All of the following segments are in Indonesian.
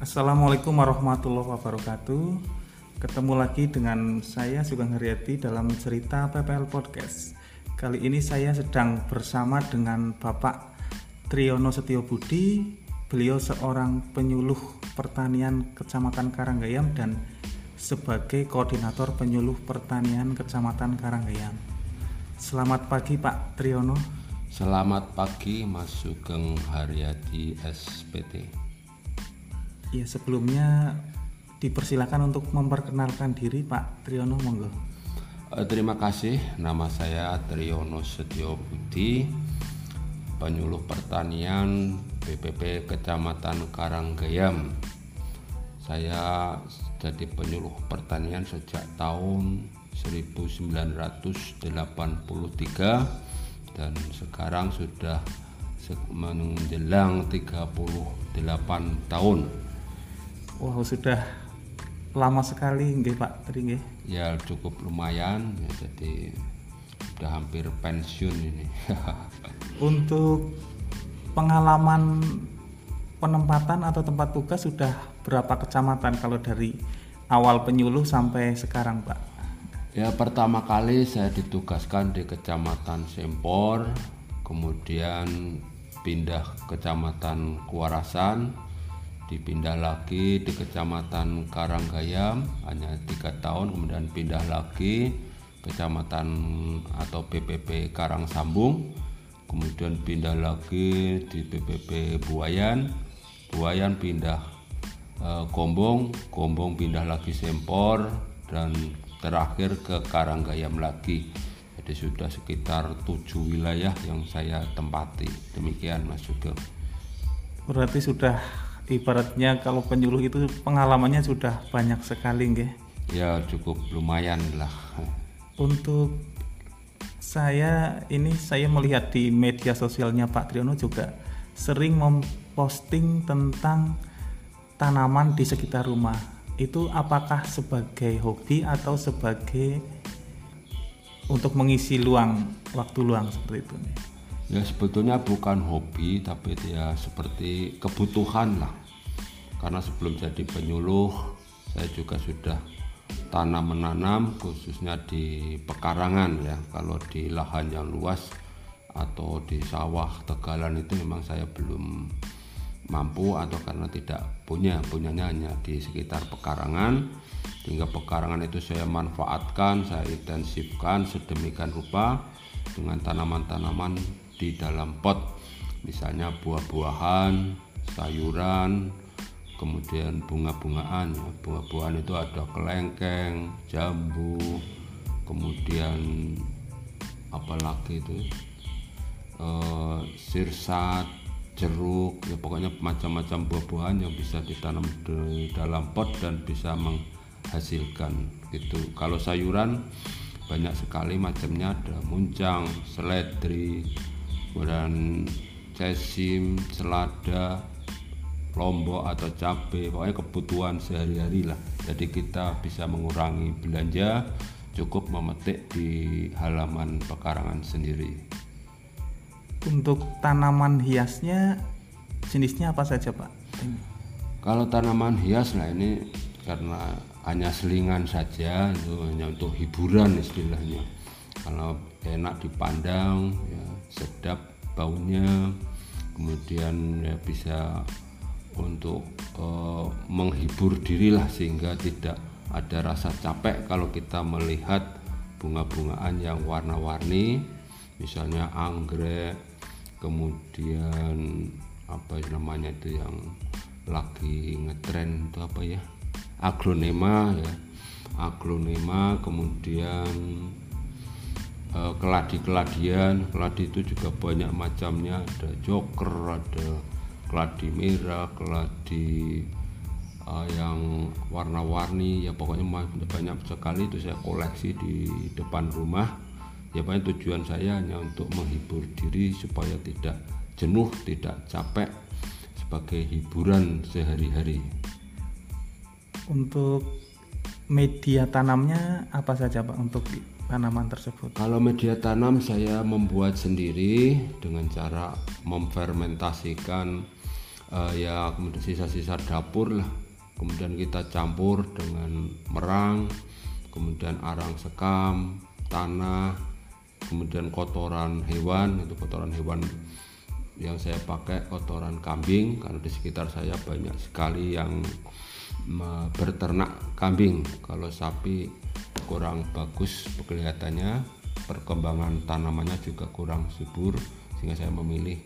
Assalamualaikum warahmatullahi wabarakatuh. Ketemu lagi dengan saya Sugeng Haryati dalam cerita PPL Podcast. Kali ini saya sedang bersama dengan Bapak Triyono Setio Budi. Beliau seorang penyuluh pertanian Kecamatan Karanggayam dan sebagai koordinator penyuluh pertanian Kecamatan Karanggayam. Selamat pagi Pak Triyono. Selamat pagi Mas Sugeng Haryati SPT. Ya sebelumnya dipersilakan untuk memperkenalkan diri Pak Triyono monggo. Eh, Terima kasih, nama saya Triyono Setio Budi, penyuluh pertanian BPP Kecamatan Karanggayam. Saya jadi penyuluh pertanian sejak tahun 1983 dan sekarang sudah menjelang 38 tahun. Wow sudah lama sekali nggih Pak Tri nggih. Ya cukup lumayan, ya, jadi sudah hampir pensiun ini. Untuk pengalaman penempatan atau tempat tugas sudah berapa kecamatan kalau dari awal penyuluh sampai sekarang Pak? Ya pertama kali saya ditugaskan di Kecamatan Sempor, kemudian pindah Kecamatan Kuarasan, dipindah lagi di Kecamatan Karanggayam hanya tiga tahun, kemudian pindah lagi Kecamatan atau BPP Karangsambung, kemudian pindah lagi di BPP Buayan, Buayan pindah eh, Gombong, Gombong pindah lagi Sempor dan terakhir ke Karanggayam lagi. Jadi sudah sekitar tujuh wilayah yang saya tempati. Demikian Mas Sugeng. Berarti sudah ibaratnya kalau penyuluh itu pengalamannya sudah banyak sekali nggih. Ya cukup lumayan lah. Untuk saya ini saya melihat di media sosialnya Pak Triyono juga sering memposting tentang tanaman di sekitar rumah. Itu apakah sebagai hobi atau sebagai untuk mengisi luang waktu luang seperti itu? nih? Ya sebetulnya bukan hobi tapi dia seperti kebutuhan lah. Karena sebelum jadi penyuluh saya juga sudah tanam menanam khususnya di pekarangan ya. Kalau di lahan yang luas atau di sawah tegalan itu memang saya belum mampu atau karena tidak punya punyanya hanya di sekitar pekarangan hingga pekarangan itu saya manfaatkan saya intensifkan sedemikian rupa dengan tanaman-tanaman di dalam pot. Misalnya buah-buahan sayuran kemudian bunga-bungaan. Ya. bunga-bungaan itu ada kelengkeng jambu kemudian apalagi itu? Eh, sirsat jeruk ya pokoknya macam-macam buah-buahan yang bisa ditanam di dalam pot dan bisa menghasilkan gitu kalau sayuran banyak sekali macamnya. Ada muncang seledri kemudian cesim selada lombok atau cabai pokoknya kebutuhan sehari-hari lah jadi kita bisa mengurangi belanja cukup memetik di halaman pekarangan sendiri Untuk tanaman hiasnya jenisnya apa saja Pak? Kalau tanaman hias lah ini karena hanya selingan saja itu hanya untuk hiburan istilahnya. Kalau enak dipandang, ya, sedap baunya, kemudian ya bisa untuk eh, menghibur diri lah sehingga tidak ada rasa capek kalau kita melihat bunga-bungaan yang warna-warni, misalnya anggrek, kemudian apa namanya itu yang lagi ngetren itu apa ya? Aglonema ya. Aglonema kemudian eh, keladi-keladian keladi itu juga banyak macamnya. Ada joker ada keladi merah keladi eh, yang warna-warni. Ya pokoknya banyak sekali itu saya koleksi di depan rumah. Ya pokoknya tujuan saya hanya untuk menghibur diri supaya tidak jenuh tidak capek sebagai hiburan sehari-hari. Untuk media tanamnya apa saja Pak untuk tanaman tersebut? Kalau media tanam saya membuat sendiri dengan cara memfermentasikan uh, ya kemudian sisa-sisa dapur lah. Kemudian kita campur dengan merang kemudian arang sekam tanah kemudian kotoran hewan. Itu kotoran hewan yang saya pakai kotoran kambing. Karena di sekitar saya banyak sekali yang berternak kambing. Kalau sapi kurang bagus kelihatannya perkembangan tanamannya juga kurang subur sehingga saya memilih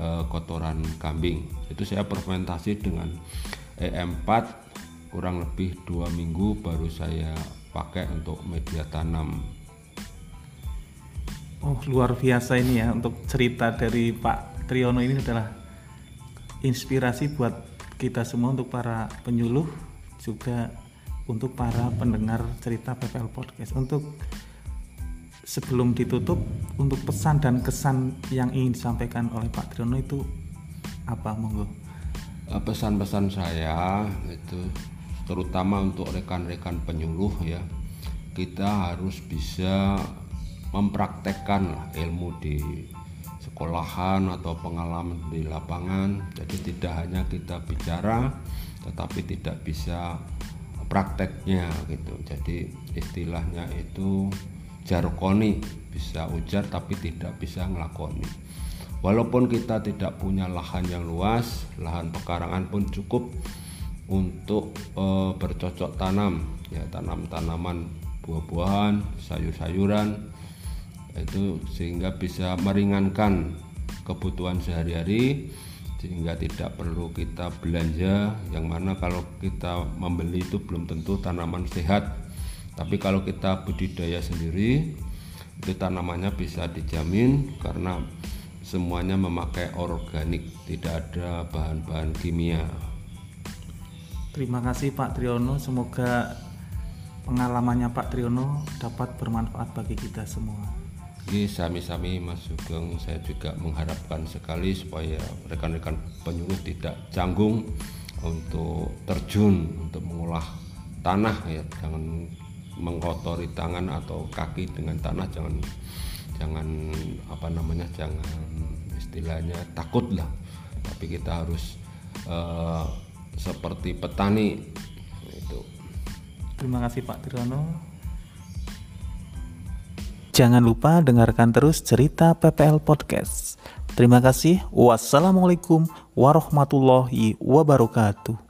uh, kotoran kambing. Itu saya fermentasi dengan EM4 kurang lebih dua minggu baru saya pakai untuk media tanam. Oh luar biasa ini ya untuk cerita dari Pak Triono ini adalah inspirasi buat kita semua untuk para penyuluh juga untuk para pendengar cerita PPL Podcast. Untuk sebelum ditutup untuk pesan dan kesan yang ingin disampaikan oleh Pak Triono itu apa monggo? Eh, pesan-pesan saya itu terutama untuk rekan-rekan penyuluh ya kita harus bisa mempraktekkan ilmu di sekolahan atau pengalaman di lapangan. Jadi tidak hanya kita bicara tetapi tidak bisa prakteknya gitu. Jadi istilahnya itu jarkoni bisa ujar tapi tidak bisa ngelakoni. Walaupun kita tidak punya lahan yang luas lahan pekarangan pun cukup untuk e, bercocok tanam. Ya tanam tanaman buah-buahan sayur-sayuran itu sehingga bisa meringankan kebutuhan sehari-hari sehingga tidak perlu kita belanja. Yang mana kalau kita membeli itu belum tentu tanaman sehat. Tapi kalau kita budidaya sendiri itu tanamannya bisa dijamin karena semuanya memakai organik tidak ada bahan-bahan kimia. Terima kasih Pak Triono semoga pengalamannya Pak Triono dapat bermanfaat bagi kita semua Oke, sami-sami Mas Sugeng saya juga mengharapkan sekali supaya rekan-rekan penyuluh tidak canggung untuk terjun untuk mengolah tanah ya. Jangan mengkotori tangan atau kaki dengan tanah jangan jangan apa namanya jangan istilahnya takut lah. Tapi kita harus uh, seperti petani itu. Terima kasih Pak Tirono jangan lupa dengarkan terus cerita PPL Podcast. Terima kasih. Wassalamualaikum warahmatullahi wabarakatuh